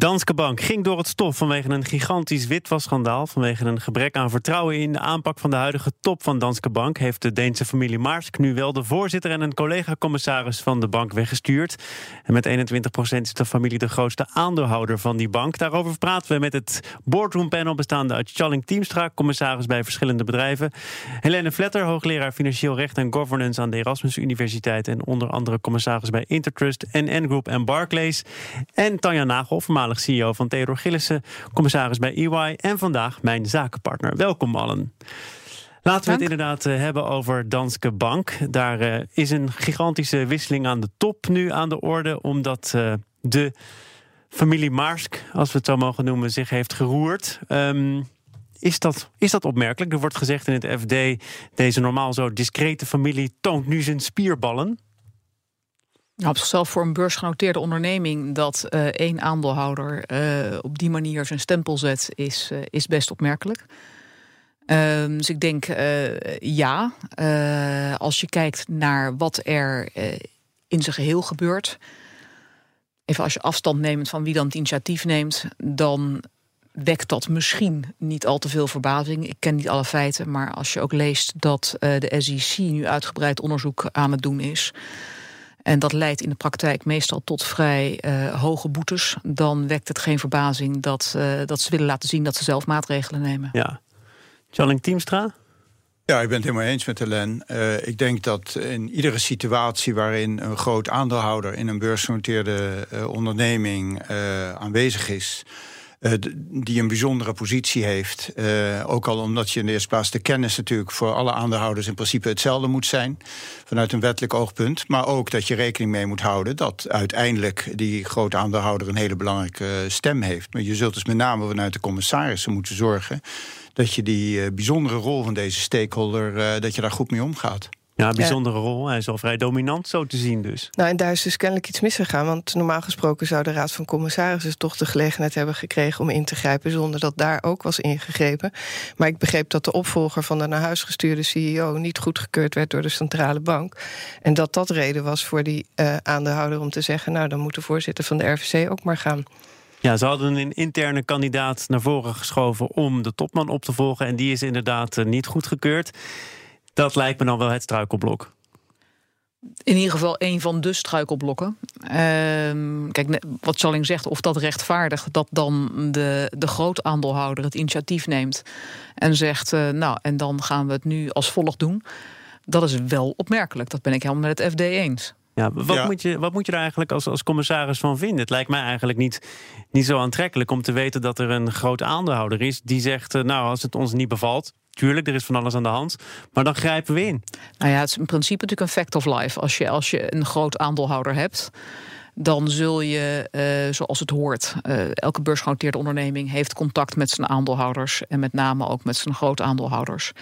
Danske Bank ging door het stof vanwege een gigantisch witwasschandaal. Vanwege een gebrek aan vertrouwen in de aanpak van de huidige top van Danske Bank... heeft de Deense familie Maersk nu wel de voorzitter en een collega-commissaris van de bank weggestuurd. En met 21 procent is de familie de grootste aandeelhouder van die bank. Daarover praten we met het boardroompanel bestaande uit Challing Teamstra... commissaris bij verschillende bedrijven. Helene Vletter, hoogleraar financieel recht en governance aan de Erasmus Universiteit... en onder andere commissaris bij Intertrust, NN Group en Barclays. En Tanja Nagel, voormalig CEO van Theodor Gillissen, commissaris bij EY en vandaag mijn zakenpartner. Welkom allen. Laten we het inderdaad eh, hebben over Danske Bank. Daar uh, is een gigantische wisseling aan de top nu aan de orde, omdat uh, de familie Maersk, als we het zo mogen noemen, zich heeft geroerd. Um, is dat, is dat opmerkelijk? Er wordt gezegd in het FD: deze normaal zo discrete familie toont nu zijn spierballen. Nou, op zichzelf voor een beursgenoteerde onderneming dat uh, één aandeelhouder uh, op die manier zijn stempel zet, is, uh, is best opmerkelijk. Ehm, dus ik denk ja. als je kijkt naar wat er in zijn geheel gebeurt. Even als je afstand neemt van wie dan het initiatief neemt, dan wekt dat misschien niet al te veel verbazing. Ik ken niet alle feiten, maar als je ook leest dat de SEC nu uitgebreid onderzoek aan het doen is en dat leidt in de praktijk meestal tot vrij uh, hoge boetes. Dan wekt het geen verbazing dat, uh, dat ze willen laten zien dat ze zelf maatregelen nemen. Ja. Challing Teamstra? Ja, ik ben het helemaal eens met Helen. Uh, ik denk dat in iedere situatie waarin een groot aandeelhouder in een beursgenoteerde onderneming aanwezig is, uh, die een bijzondere positie heeft. Uh, ook al omdat je in de eerste plaats de kennis natuurlijk voor alle aandeelhouders in principe hetzelfde moet zijn. Vanuit een wettelijk oogpunt. Maar ook dat je rekening mee moet houden dat uiteindelijk die grote aandeelhouder een hele belangrijke stem heeft. Maar je zult dus met name vanuit de commissarissen moeten zorgen dat je die uh, bijzondere rol van deze stakeholder, dat je daar goed mee omgaat. Ja, een bijzondere rol. Hij is al vrij dominant zo te zien dus. Nou, en daar is dus kennelijk iets misgegaan. Want normaal gesproken zou de Raad van Commissarissen... toch de gelegenheid hebben gekregen om in te grijpen... zonder dat daar ook was ingegrepen. Maar ik begreep dat de opvolger van de naar huis gestuurde CEO... niet goedgekeurd werd door de Centrale Bank. En dat dat reden was voor die uh, aandeelhouder om te zeggen... nou, dan moet de voorzitter van de RVC ook maar gaan. Ja, ze hadden een interne kandidaat naar voren geschoven... om de topman op te volgen. En die is inderdaad uh, niet goedgekeurd. Dat lijkt me dan wel het struikelblok. In ieder geval een van de struikelblokken. Uh, kijk, wat Challing zegt, of dat rechtvaardigt dat dan de, de grootaandeelhouder het initiatief neemt en zegt, uh, nou, en dan gaan we het nu als volgt doen. Dat is wel opmerkelijk. Dat ben ik helemaal met het FD eens. Ja, wat, ja. Moet je, wat moet je er eigenlijk als, als commissaris van vinden? Het lijkt mij eigenlijk niet, niet zo aantrekkelijk om te weten dat er een groot aandeelhouder is die zegt: Nou, als het ons niet bevalt, Tuurlijk, er is van alles aan de hand. Maar dan grijpen we in. Nou ja, het is in principe natuurlijk een fact of life. Als je, als je een groot aandeelhouder hebt dan zul je, uh, zoals het hoort, uh, elke beursgenoteerde onderneming heeft contact met zijn aandeelhouders en met name ook met zijn groot aandeelhouders.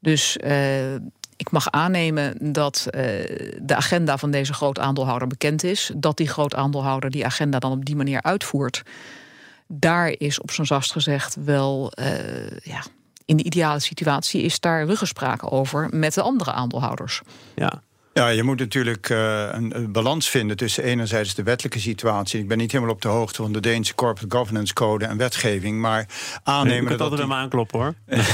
Dus uh, ik mag aannemen dat de agenda van deze groot aandeelhouder bekend is, dat die groot aandeelhouder die agenda dan op die manier uitvoert. Daar is op zijn zacht gezegd wel ja, in de ideale situatie is daar ruggenspraak over met de andere aandeelhouders. Ja. Ja, je moet natuurlijk uh, een, een, balans vinden tussen enerzijds de wettelijke situatie. Ik ben niet helemaal op de hoogte van de Deense Corporate Governance Code en wetgeving, maar aannemen dat. Ik altijd hem aankloppen hoor.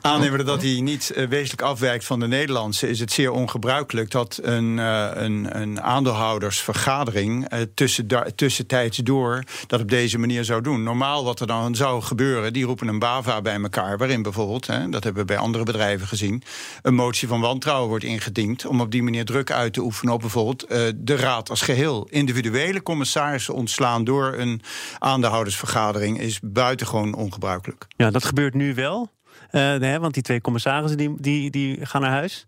aannemen dat hij niet uh, wezenlijk afwijkt van de Nederlandse, is het zeer ongebruikelijk dat een, uh, een, een aandeelhoudersvergadering uh, tussen, tussentijds door dat op deze manier zou doen. Normaal wat er dan zou gebeuren, die roepen een BAVA bij elkaar, waarin bijvoorbeeld, hè, dat hebben we bij andere bedrijven gezien, een motie van wantrouwen wordt ingediend om op die manier druk uit te oefenen op bijvoorbeeld de raad als geheel. Individuele commissarissen ontslaan door een aandeelhoudersvergadering is buitengewoon ongebruikelijk. Ja, dat gebeurt nu wel. Uh, nee, want die twee commissarissen die, die, die gaan naar huis.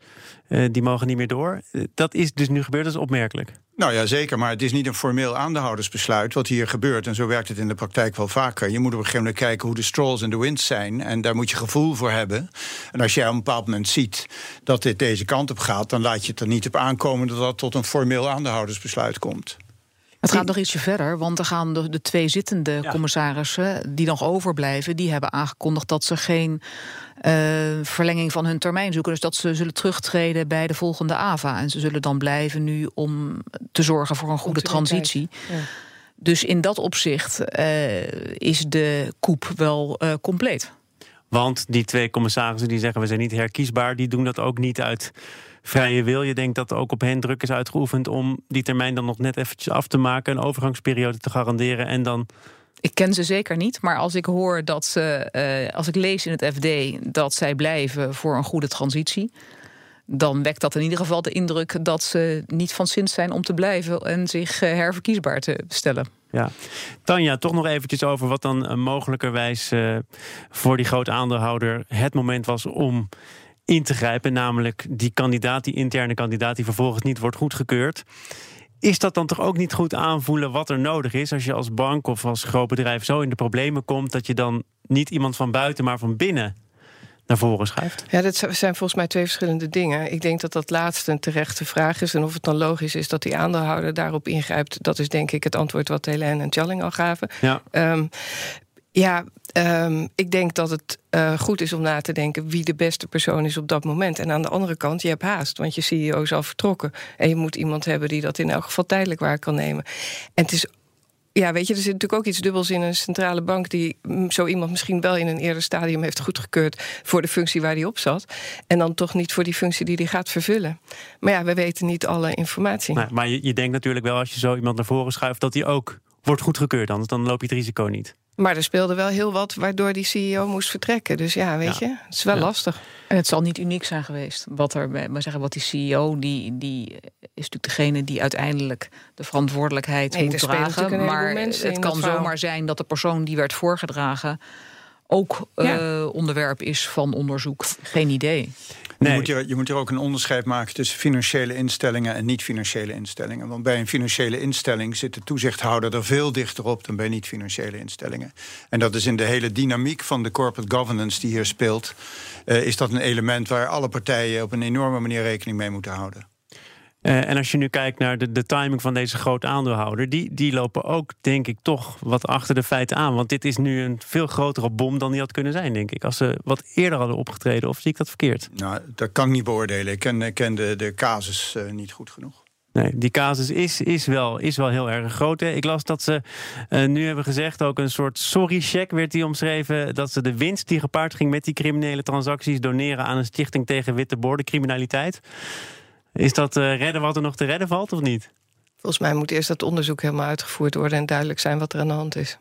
Uh, die mogen niet meer door. Uh, dat is dus nu gebeurd, dat is opmerkelijk. Nou ja, zeker. Maar het is niet een formeel aandeelhoudersbesluit wat hier gebeurt. En zo werkt het in de praktijk wel vaker. Je moet op een gegeven moment kijken hoe de strolls en de winds zijn. En daar moet je gevoel voor hebben. En als jij op een bepaald moment ziet dat dit deze kant op gaat, dan laat je het er niet op aankomen dat dat tot een formeel aandeelhoudersbesluit komt. Het gaat nog ietsje verder, want er gaan de, de twee zittende commissarissen die nog overblijven, die hebben aangekondigd dat ze geen uh, verlenging van hun termijn zoeken. Dus dat ze zullen terugtreden bij de volgende AVA. En ze zullen dan blijven nu om te zorgen voor een goede transitie. Ja. Dus in dat opzicht uh, is de koep wel uh, compleet. Want die twee commissarissen die zeggen we zijn niet herkiesbaar, die doen dat ook niet uit vrije wil. Je denkt dat ook op hen druk is uitgeoefend om die termijn dan nog net eventjes af te maken, een overgangsperiode te garanderen en dan. Ik ken ze zeker niet, maar als ik hoor dat ze, uh, als ik lees in het FD dat zij blijven voor een goede transitie, dan wekt dat in ieder geval de indruk dat ze niet van zins zijn om te blijven en zich herverkiesbaar te stellen. Ja. Tanja, toch nog eventjes over wat dan mogelijkerwijs uh, voor die grote aandeelhouder het moment was om in te grijpen. Namelijk die kandidaat, die interne kandidaat, die vervolgens niet wordt goedgekeurd. Is dat dan toch ook niet goed aanvoelen wat er nodig is als je als bank of als groot bedrijf zo in de problemen komt dat je dan niet iemand van buiten, maar van binnen naar voren schuift? Ja, dat zijn volgens mij twee verschillende dingen. Ik denk dat dat laatste een terechte vraag is. En of het dan logisch is dat die aandeelhouder daarop ingrijpt, dat is denk ik het antwoord wat Helene en Challing al gaven. Ja. Um, ja, um, ik denk dat het uh, goed is om na te denken wie de beste persoon is op dat moment. En aan de andere kant, je hebt haast, want je CEO is al vertrokken. En je moet iemand hebben die dat in elk geval tijdelijk waar kan nemen. En het is ja, weet je, er zit natuurlijk ook iets dubbels in een centrale bank die zo iemand misschien wel in een eerder stadium heeft goedgekeurd voor de functie waar hij op zat. En dan toch niet voor die functie die hij gaat vervullen. Maar ja, we weten niet alle informatie. Maar, je denkt natuurlijk wel als je zo iemand naar voren schuift dat hij ook wordt goedgekeurd, anders dan loop je het risico niet. Maar er speelde wel heel wat waardoor die CEO moest vertrekken. Dus ja, weet je, het is wel lastig. En het zal niet uniek zijn geweest. Wat er, maar zeggen, wat die CEO, die, die is natuurlijk degene die uiteindelijk de verantwoordelijkheid moet dragen. Maar het kan zomaar zijn dat de persoon die werd voorgedragen ook uh, onderwerp is van onderzoek. Geen idee. Nee. Je, moet er, je moet ook een onderscheid maken tussen financiële instellingen en niet-financiële instellingen. Want bij een financiële instelling zit de toezichthouder er veel dichter op dan bij niet-financiële instellingen. En dat is in de hele dynamiek van de corporate governance die hier speelt, uh, is dat een element waar alle partijen op een enorme manier rekening mee moeten houden. Uh, en als je nu kijkt naar de, de timing van deze grote aandeelhouder, die, die lopen ook, denk ik, toch wat achter de feiten aan. Want dit is nu een veel grotere bom dan die had kunnen zijn, denk ik. Als ze wat eerder hadden opgetreden, of zie ik dat verkeerd? Nou, dat kan ik niet beoordelen. Ik ken, ken de, de casus uh, niet goed genoeg. Nee, die casus is, is, wel, is wel heel erg groot. Hè. Ik las dat ze uh, nu hebben gezegd, ook een soort sorry-check werd die omschreven, dat ze de winst die gepaard ging met die criminele transacties doneren aan een stichting tegen witte criminaliteit. Is dat uh, redden wat er nog te redden valt of niet? Volgens mij moet eerst dat onderzoek helemaal uitgevoerd worden en duidelijk zijn wat er aan de hand is.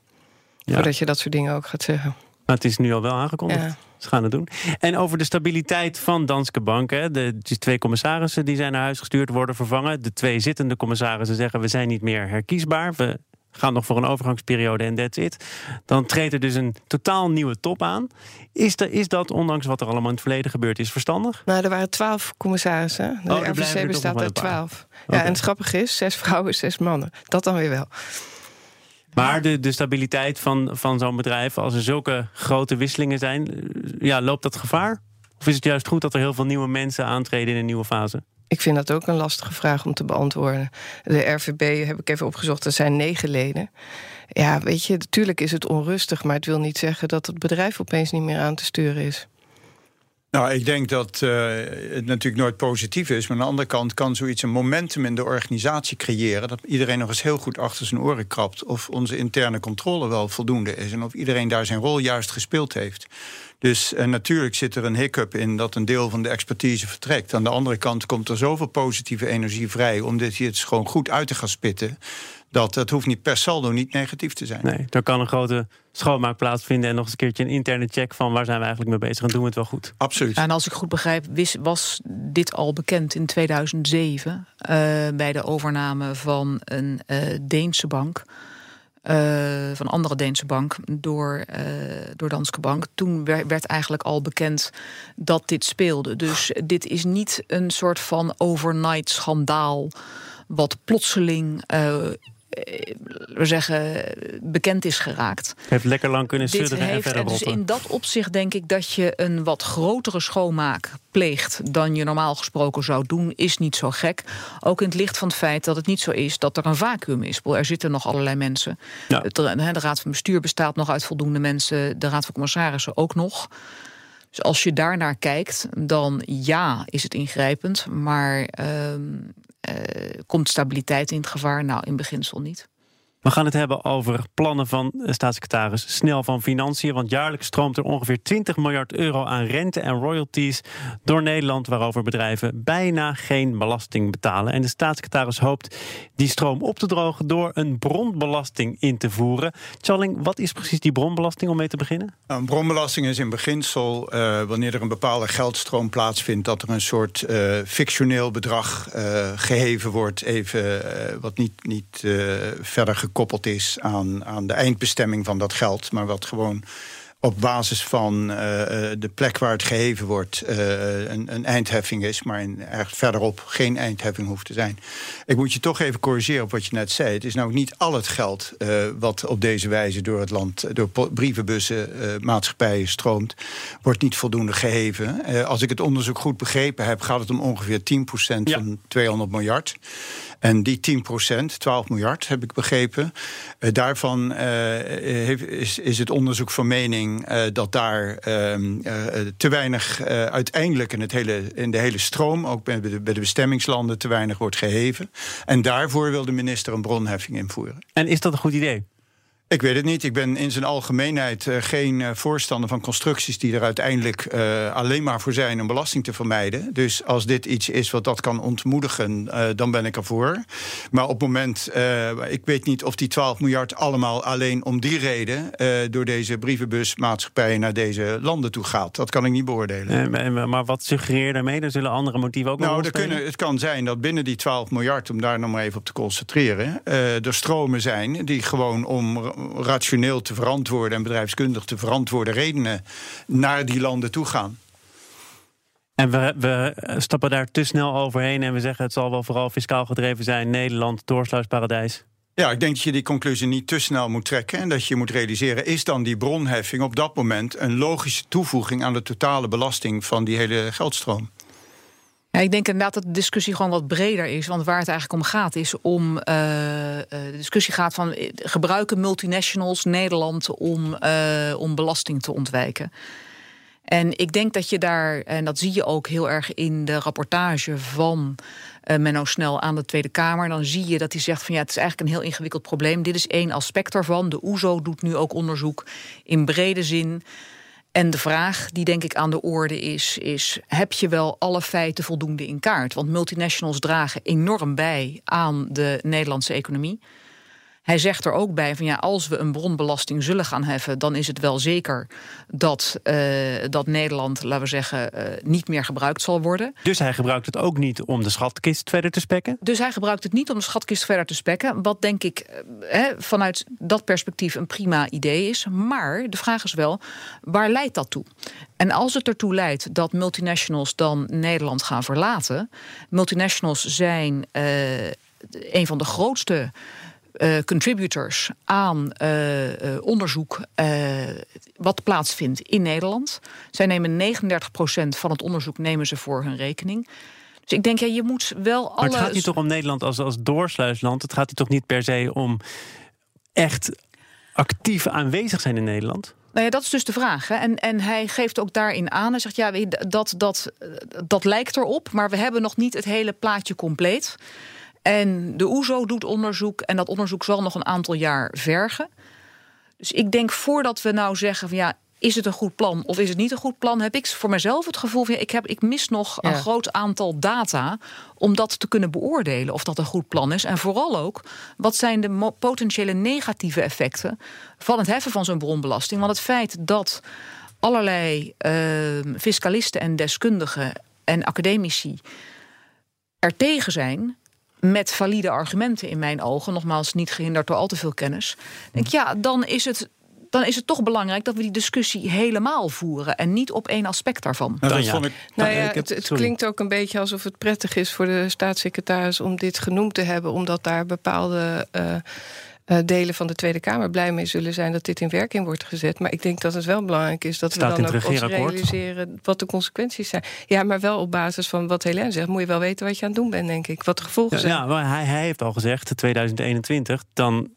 Ja. Voordat je dat soort dingen ook gaat zeggen. Maar het is nu al wel aangekondigd. Ja. Ze gaan het doen. En over de stabiliteit van Danske Bank. Hè. De, de twee commissarissen die zijn naar huis gestuurd worden vervangen. De twee zittende commissarissen zeggen we zijn niet meer herkiesbaar. We gaan nog voor een overgangsperiode en that's it. Dan treedt er dus een totaal nieuwe top aan. Is, de, is dat, ondanks wat er allemaal in het verleden gebeurd is, verstandig? Nou, er waren twaalf commissarissen. De oh, RVC bestaat uit twaalf. Ja, en het grappige is, zes vrouwen, zes mannen. Dat dan weer wel. Maar de, de stabiliteit van, van zo'n bedrijf, als er zulke grote wisselingen zijn, ja, loopt dat gevaar? Of is het juist goed dat er heel veel nieuwe mensen aantreden in een nieuwe fase? Ik vind dat ook een lastige vraag om te beantwoorden. De RVB heb ik even opgezocht, er zijn negen leden. Ja, weet je, natuurlijk is het onrustig, maar het wil niet zeggen dat het bedrijf opeens niet meer aan te sturen is. Nou, ik denk dat uh, het natuurlijk nooit positief is. Maar aan de andere kant kan zoiets een momentum in de organisatie creëren. Dat iedereen nog eens heel goed achter zijn oren krabt. Of onze interne controle wel voldoende is. En of iedereen daar zijn rol juist gespeeld heeft. Dus uh, natuurlijk zit er een hiccup in dat een deel van de expertise vertrekt. Aan de andere kant komt er zoveel positieve energie vrij om dit hier gewoon goed uit te gaan spitten. Dat het hoeft niet per saldo niet negatief te zijn. Nee, er kan een grote schoonmaak plaatsvinden en nog eens een keertje een interne check van waar zijn we eigenlijk mee bezig en doen we het wel goed. Absoluut. En als ik goed begrijp, was dit al bekend in 2007 uh, bij de overname van een uh, Deense bank. Uh, van een andere Deense bank door, uh, door Danske Bank. Toen werd eigenlijk al bekend dat dit speelde. Dus dit is niet een soort van overnight schandaal. wat plotseling uh, we zeggen, bekend is geraakt. Heeft lekker lang kunnen sudderen en verder dus rotten. in dat opzicht denk ik dat je een wat grotere schoonmaak pleegt dan je normaal gesproken zou doen, is niet zo gek. Ook in het licht van het feit dat het niet zo is dat er een vacuüm is. Er zitten nog allerlei mensen. Ja. De Raad van Bestuur bestaat nog uit voldoende mensen. De Raad van Commissarissen ook nog. Dus als je daarnaar kijkt, dan ja, is het ingrijpend. Maar ehm, eh, komt stabiliteit in het gevaar? Nou, in beginsel niet. We gaan het hebben over plannen van eh, staatssecretaris Snel van Financiën. Want jaarlijks stroomt er ongeveer 20 miljard euro aan rente en royalties door Nederland, waarover bedrijven bijna geen belasting betalen. En de staatssecretaris hoopt die stroom op te drogen door een bronbelasting in te voeren. Challing, wat is precies die bronbelasting om mee te beginnen? Nou, Een bronbelasting is in beginsel eh, wanneer er een bepaalde geldstroom plaatsvindt, dat er een soort eh, fictioneel bedrag eh, geheven wordt, even wat niet, niet verder gekoppeld is aan, aan de eindbestemming van dat geld, maar wat gewoon op basis van eh, eh, de plek waar het geheven wordt eh, een, een eindheffing is, maar in, echt verderop geen eindheffing hoeft te zijn. Ik moet je toch even corrigeren op wat je net zei. Het is nou niet al het geld wat op deze wijze door het land, door brievenbussen, maatschappijen stroomt, wordt niet voldoende geheven. Eh, als ik het onderzoek goed begrepen heb, gaat het om ongeveer 10% Ja. van 200 miljard. En die 10%, 12 miljard heb ik begrepen, eh, daarvan eh, heeft, is, is het onderzoek van mening eh, dat daar ehm, eh, te weinig uiteindelijk in, het hele, in de hele stroom, ook bij de, bij de bestemmingslanden, te weinig wordt geheven. En daarvoor wil de minister een bronheffing invoeren. En is dat een goed idee? Ik weet het niet. Ik ben in zijn algemeenheid eh, geen eh, voorstander van constructies die er uiteindelijk eh, alleen maar voor zijn om belasting te vermijden. Dus als dit iets is wat dat kan ontmoedigen, dan ben ik ervoor. Maar op het moment, ik weet niet of die 12 miljard allemaal alleen om die reden door deze brievenbusmaatschappijen naar deze landen toe gaat. Dat kan ik niet beoordelen. Maar- wat suggereer daarmee? Er zullen andere motieven ook nog Nou, spelen? kunnen, het kan zijn dat binnen die 12 miljard, om daar nog maar even op te concentreren, er stromen zijn die gewoon om rationeel te verantwoorden en bedrijfskundig te verantwoorden redenen naar die landen toe gaan. En we, we stappen daar te snel overheen en we zeggen het zal wel vooral fiscaal gedreven zijn. Nederland, doorsluisparadijs. Ja, ik denk dat je die conclusie niet te snel moet trekken. En dat je moet realiseren, is dan die bronheffing op dat moment een logische toevoeging aan de totale belasting van die hele geldstroom? Ja, ik denk inderdaad dat de discussie gewoon wat breder is. Want waar het eigenlijk om gaat, is om. eh, eh, de discussie gaat van. eh, gebruiken multinationals Nederland om, om belasting te ontwijken? En ik denk dat je daar, en dat zie je ook heel erg in de rapportage van eh, Menno Snel aan de Tweede Kamer. Dan zie je dat hij zegt van ja, het is eigenlijk een heel ingewikkeld probleem. Dit is één aspect daarvan. De OESO doet nu ook onderzoek in brede zin. En de vraag die denk ik aan de orde is, is heb je wel alle feiten voldoende in kaart? Want multinationals dragen enorm bij aan de Nederlandse economie. Hij zegt er ook bij van ja, als we een bronbelasting zullen gaan heffen, dan is het wel zeker dat, eh, dat Nederland, laten we zeggen, eh, niet meer gebruikt zal worden. Dus hij gebruikt het ook niet om de schatkist verder te spekken. Dus hij gebruikt het niet om de schatkist verder te spekken. Wat denk ik eh, hè, vanuit dat perspectief een prima idee is. Maar de vraag is wel, waar leidt dat toe? En als het ertoe leidt dat multinationals dan Nederland gaan verlaten. Multinationals zijn eh, een van de grootste eh, contributors aan eh, eh, onderzoek wat plaatsvindt in Nederland. Zij nemen 39% van het onderzoek nemen ze voor hun rekening. Dus ik denk, ja, je moet wel alle... Maar het gaat niet toch om Nederland als, als doorsluisland. Het gaat hier toch niet per se om echt actief aanwezig zijn in Nederland? Nou ja, dat is dus de vraag. Hè. En, en hij geeft ook daarin aan. Hij zegt, ja, dat, dat, dat lijkt erop, maar we hebben nog niet het hele plaatje compleet. En de OESO doet onderzoek en dat onderzoek zal nog een aantal jaar vergen. Dus ik denk voordat we nou zeggen van ja, is het een goed plan of is het niet een goed plan, heb ik voor mezelf het gevoel van ja, ik, heb, ik mis nog een groot aantal data om dat te kunnen beoordelen of dat een goed plan is. En vooral ook, wat zijn de potentiële negatieve effecten van het heffen van zo'n bronbelasting? Want het feit dat allerlei eh, fiscalisten en deskundigen en academici er tegen zijn. Met valide argumenten in mijn ogen, nogmaals niet gehinderd door al te veel kennis. Denk ik, ja, dan is het dan is het toch belangrijk dat we die discussie helemaal voeren en niet op één aspect daarvan. Nou, dat ja. vond ik, Nou ja, het, het klinkt ook een beetje alsof het prettig is voor de staatssecretaris om dit genoemd te hebben, omdat daar bepaalde eh, eh, delen van de Tweede Kamer blij mee zullen zijn dat dit in werking wordt gezet. Maar ik denk dat het wel belangrijk is dat Staat we dan ook ons realiseren wat de consequenties zijn. Ja, maar wel op basis van wat Helene zegt, moet je wel weten wat je aan het doen bent, denk ik. Wat de gevolgen Ja, zijn. ja, maar hij, hij heeft al gezegd, 2021, dan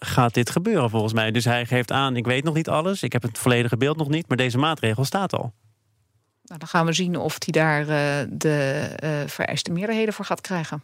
gaat dit gebeuren volgens mij. Dus hij geeft aan, ik weet nog niet alles, ik heb het volledige beeld nog niet, maar deze maatregel staat al. Nou, dan gaan we zien of hij daar eh, de eh, vereiste meerderheden voor gaat krijgen.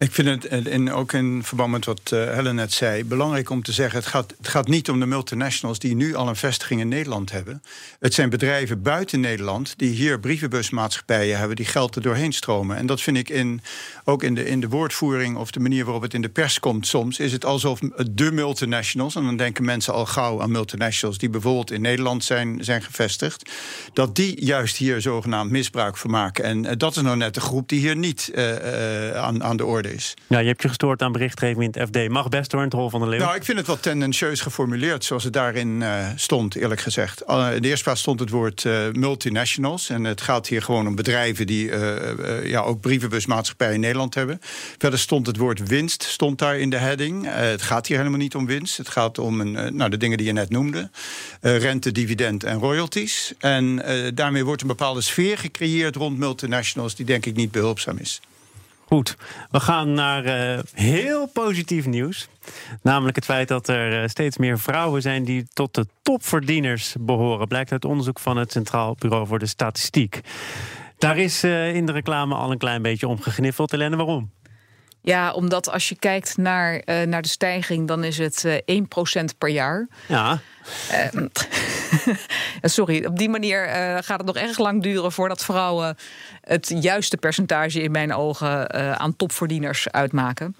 Ik vind het, en- en ook in verband met wat eh, Helen net zei, belangrijk om te zeggen: het gaat, het gaat niet om de multinationals die nu al een vestiging in Nederland hebben. Het zijn bedrijven buiten Nederland die hier brievenbusmaatschappijen hebben die geld er doorheen stromen. En dat vind ik in, ook in de, in de woordvoering of de manier waarop het in de pers komt soms, is het alsof de multinationals, en dan denken mensen al gauw aan multinationals die bijvoorbeeld in Nederland zijn, zijn gevestigd, dat die juist hier zogenaamd misbruik van maken. En eh, dat is nou net de groep die hier niet eh, eh, aan, aan de orde is. Ja, je hebt je gestoord aan berichtgeving in het FD. Mag best door in het Hol van de Leeuw. Nou, ik vind het wel tendentieus geformuleerd zoals het daarin eh, stond, eerlijk gezegd. Uh, in de eerste plaats stond het woord uh, multinationals. En het gaat hier gewoon om bedrijven die ja, ook brievenbusmaatschappijen in Nederland hebben. Verder stond het woord winst stond daar in de heading. Het gaat hier helemaal niet om winst. Het gaat om een, nou, de dingen die je net noemde. Rente, dividend en royalties. En daarmee wordt een bepaalde sfeer gecreëerd rond multinationals... die denk ik niet behulpzaam is. Goed, we gaan naar uh, heel positief nieuws. Namelijk het feit dat er uh, steeds meer vrouwen zijn die tot de topverdieners behoren. Blijkt uit onderzoek van het Centraal Bureau voor de Statistiek. Daar is uh, in de reclame al een klein beetje om gegniffeld. Waarom? Ja, omdat als je kijkt naar, uh, naar de stijging, dan is het uh, 1% per jaar. Ja. Uh, sorry, op die manier gaat het nog erg lang duren voordat vrouwen het juiste percentage in mijn ogen aan topverdieners uitmaken.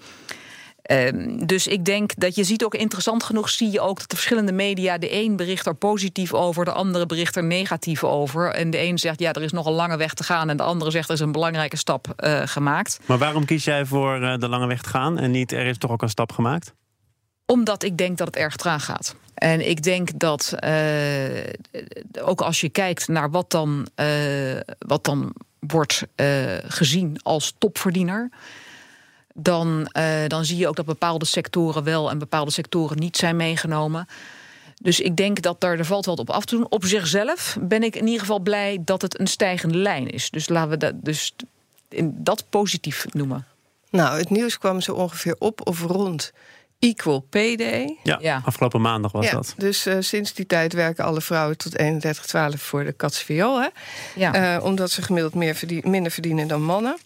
Uh, dus ik denk dat je ziet ook interessant genoeg, zie je ook dat de verschillende media, de een bericht er positief over, de andere bericht er negatief over. En de een zegt ja, er is nog een lange weg te gaan, en de andere zegt er is een belangrijke stap uh, gemaakt. Maar waarom kies jij voor uh, de lange weg te gaan en niet er is toch ook een stap gemaakt? Omdat ik denk dat het erg traag gaat. En ik denk dat uh, ook als je kijkt naar wat dan, wat dan wordt gezien als topverdiener. Dan, dan zie je ook dat bepaalde sectoren wel en bepaalde sectoren niet zijn meegenomen. Dus ik denk dat daar, er valt wat op af te doen. Op zichzelf ben ik in ieder geval blij dat het een stijgende lijn is. Dus laten we dat, dus dat positief noemen. Nou, het nieuws kwam zo ongeveer op of rond Equal Pay Day. Ja, ja. afgelopen maandag was ja, dat. Dus uh, sinds die tijd werken alle vrouwen tot 31,12 voor de Katsviool. Ja. Uh, omdat ze gemiddeld meer verdien, minder verdienen dan mannen.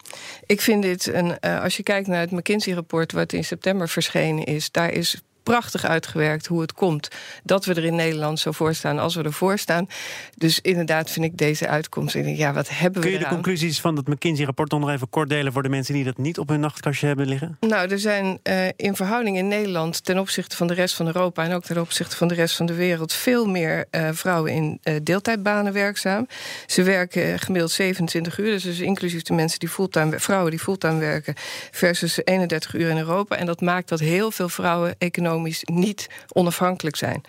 Ik vind dit, een, uh, als je kijkt naar het McKinsey-rapport... wat in september verschenen is... daar is prachtig uitgewerkt hoe het komt dat we er in Nederland zo voor staan als we ervoor staan. Dus inderdaad vind ik deze uitkomst. Ja, wat hebben Kun we je de conclusies van het McKinsey-rapport nog even kort delen voor de mensen die dat niet op hun nachtkastje hebben liggen? Nou, er zijn uh, in verhouding in Nederland ten opzichte van de rest van Europa en ook ten opzichte van de rest van de wereld veel meer uh, vrouwen in uh, deeltijdbanen werkzaam. Ze werken gemiddeld 27 uur, dus, dus inclusief de mensen die fulltime, vrouwen die fulltime werken, versus 31 uur in Europa. En dat maakt dat heel veel vrouwen economisch niet onafhankelijk zijn.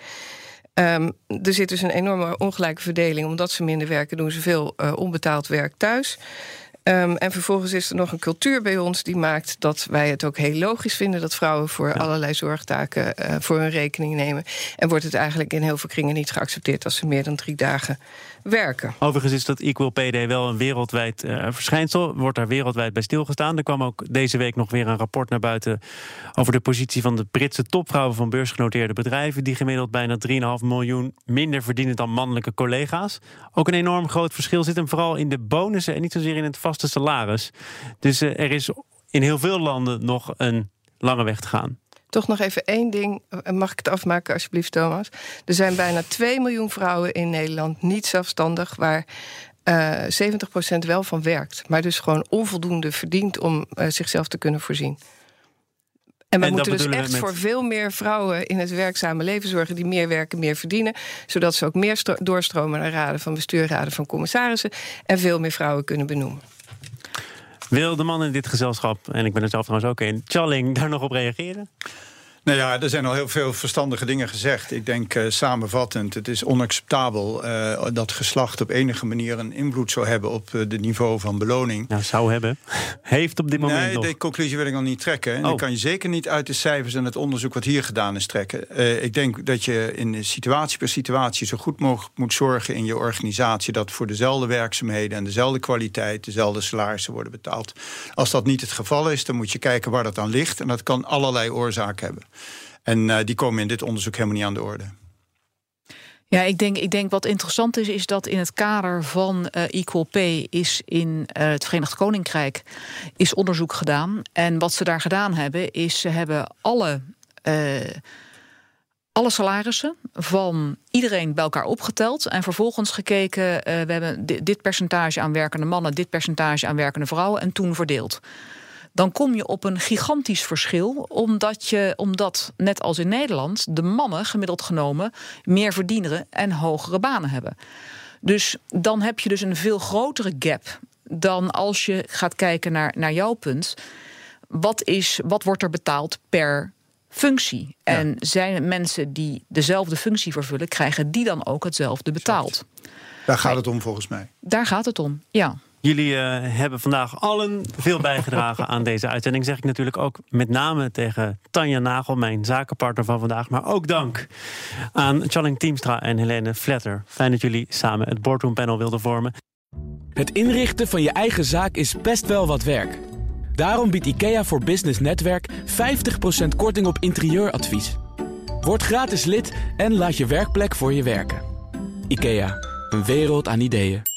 Um, er zit dus een enorme ongelijke verdeling. Omdat ze minder werken, doen ze veel uh, onbetaald werk thuis. Um, en vervolgens is er nog een cultuur bij ons die maakt dat wij het ook heel logisch vinden dat vrouwen voor ja. allerlei zorgtaken uh, voor hun rekening nemen. En wordt het eigenlijk in heel veel kringen niet geaccepteerd als ze meer dan drie dagen werken. Overigens is dat Equal Day wel een wereldwijd uh, verschijnsel. Wordt daar wereldwijd bij stilgestaan. Er kwam ook deze week nog weer een rapport naar buiten over de positie van de Britse topvrouwen van beursgenoteerde bedrijven. Die gemiddeld bijna 3,5 miljoen minder verdienen dan mannelijke collega's. Ook een enorm groot verschil zit hem vooral in de bonussen en niet zozeer in het vaste salaris. Dus uh, er is in heel veel landen nog een lange weg te gaan. Toch nog even één ding. Mag ik het afmaken, alsjeblieft, Thomas? Er zijn bijna 2 miljoen vrouwen in Nederland niet zelfstandig, waar uh, 70% wel van werkt. Maar dus gewoon onvoldoende verdient om uh, zichzelf te kunnen voorzien. En we en moeten dus echt met... voor veel meer vrouwen in het werkzame leven zorgen die meer werken, meer verdienen. Zodat ze ook meer doorstromen naar raden van bestuur, raden van commissarissen. En veel meer vrouwen kunnen benoemen. Wil de man in dit gezelschap, en ik ben er zelf trouwens ook in, Challing, daar nog op reageren? Nou ja, er zijn al heel veel verstandige dingen gezegd. Ik denk uh, samenvattend, het is onacceptabel uh, dat geslacht op enige manier een invloed zou hebben op het uh, niveau van beloning. Nou, zou hebben. Heeft op dit moment. Nee, nog. die conclusie wil ik nog niet trekken. En Oh. dat kan je zeker niet uit de cijfers en het onderzoek wat hier gedaan is trekken. Ik denk dat je in situatie per situatie zo goed mogelijk moet zorgen in je organisatie dat voor dezelfde werkzaamheden en dezelfde kwaliteit dezelfde salarissen worden betaald. Als dat niet het geval is, dan moet je kijken waar dat aan ligt. En dat kan allerlei oorzaken hebben. En uh, die komen in dit onderzoek helemaal niet aan de orde. Ja, ik denk, ik denk wat interessant is, is dat in het kader van uh, Equal Pay is in uh, het Verenigd Koninkrijk is onderzoek gedaan. En wat ze daar gedaan hebben, is ze hebben alle, alle salarissen van iedereen bij elkaar opgeteld. En vervolgens gekeken, we hebben dit percentage aan werkende mannen, dit percentage aan werkende vrouwen en toen verdeeld dan kom je op een gigantisch verschil. Omdat, je, omdat, net als in Nederland, de mannen gemiddeld genomen meer verdieneren en hogere banen hebben. Dus dan heb je dus een veel grotere gap dan als je gaat kijken naar, naar jouw punt. Wat, is, wat wordt er betaald per functie? Ja. En zijn mensen die dezelfde functie vervullen, krijgen die dan ook hetzelfde betaald? Daar gaat het om volgens mij. Daar gaat het om, ja. Jullie uh, hebben vandaag allen veel bijgedragen aan deze uitzending. Zeg ik natuurlijk ook met name tegen Tanja Nagel, mijn zakenpartner van vandaag. Maar ook dank aan Challing Teamstra en Helene Vletter. Fijn dat jullie samen het Boardroom Panel wilden vormen. Het inrichten van je eigen zaak is best wel wat werk. Daarom biedt IKEA voor Business Netwerk 50% korting op interieuradvies. Word gratis lid en laat je werkplek voor je werken. IKEA, een wereld aan ideeën.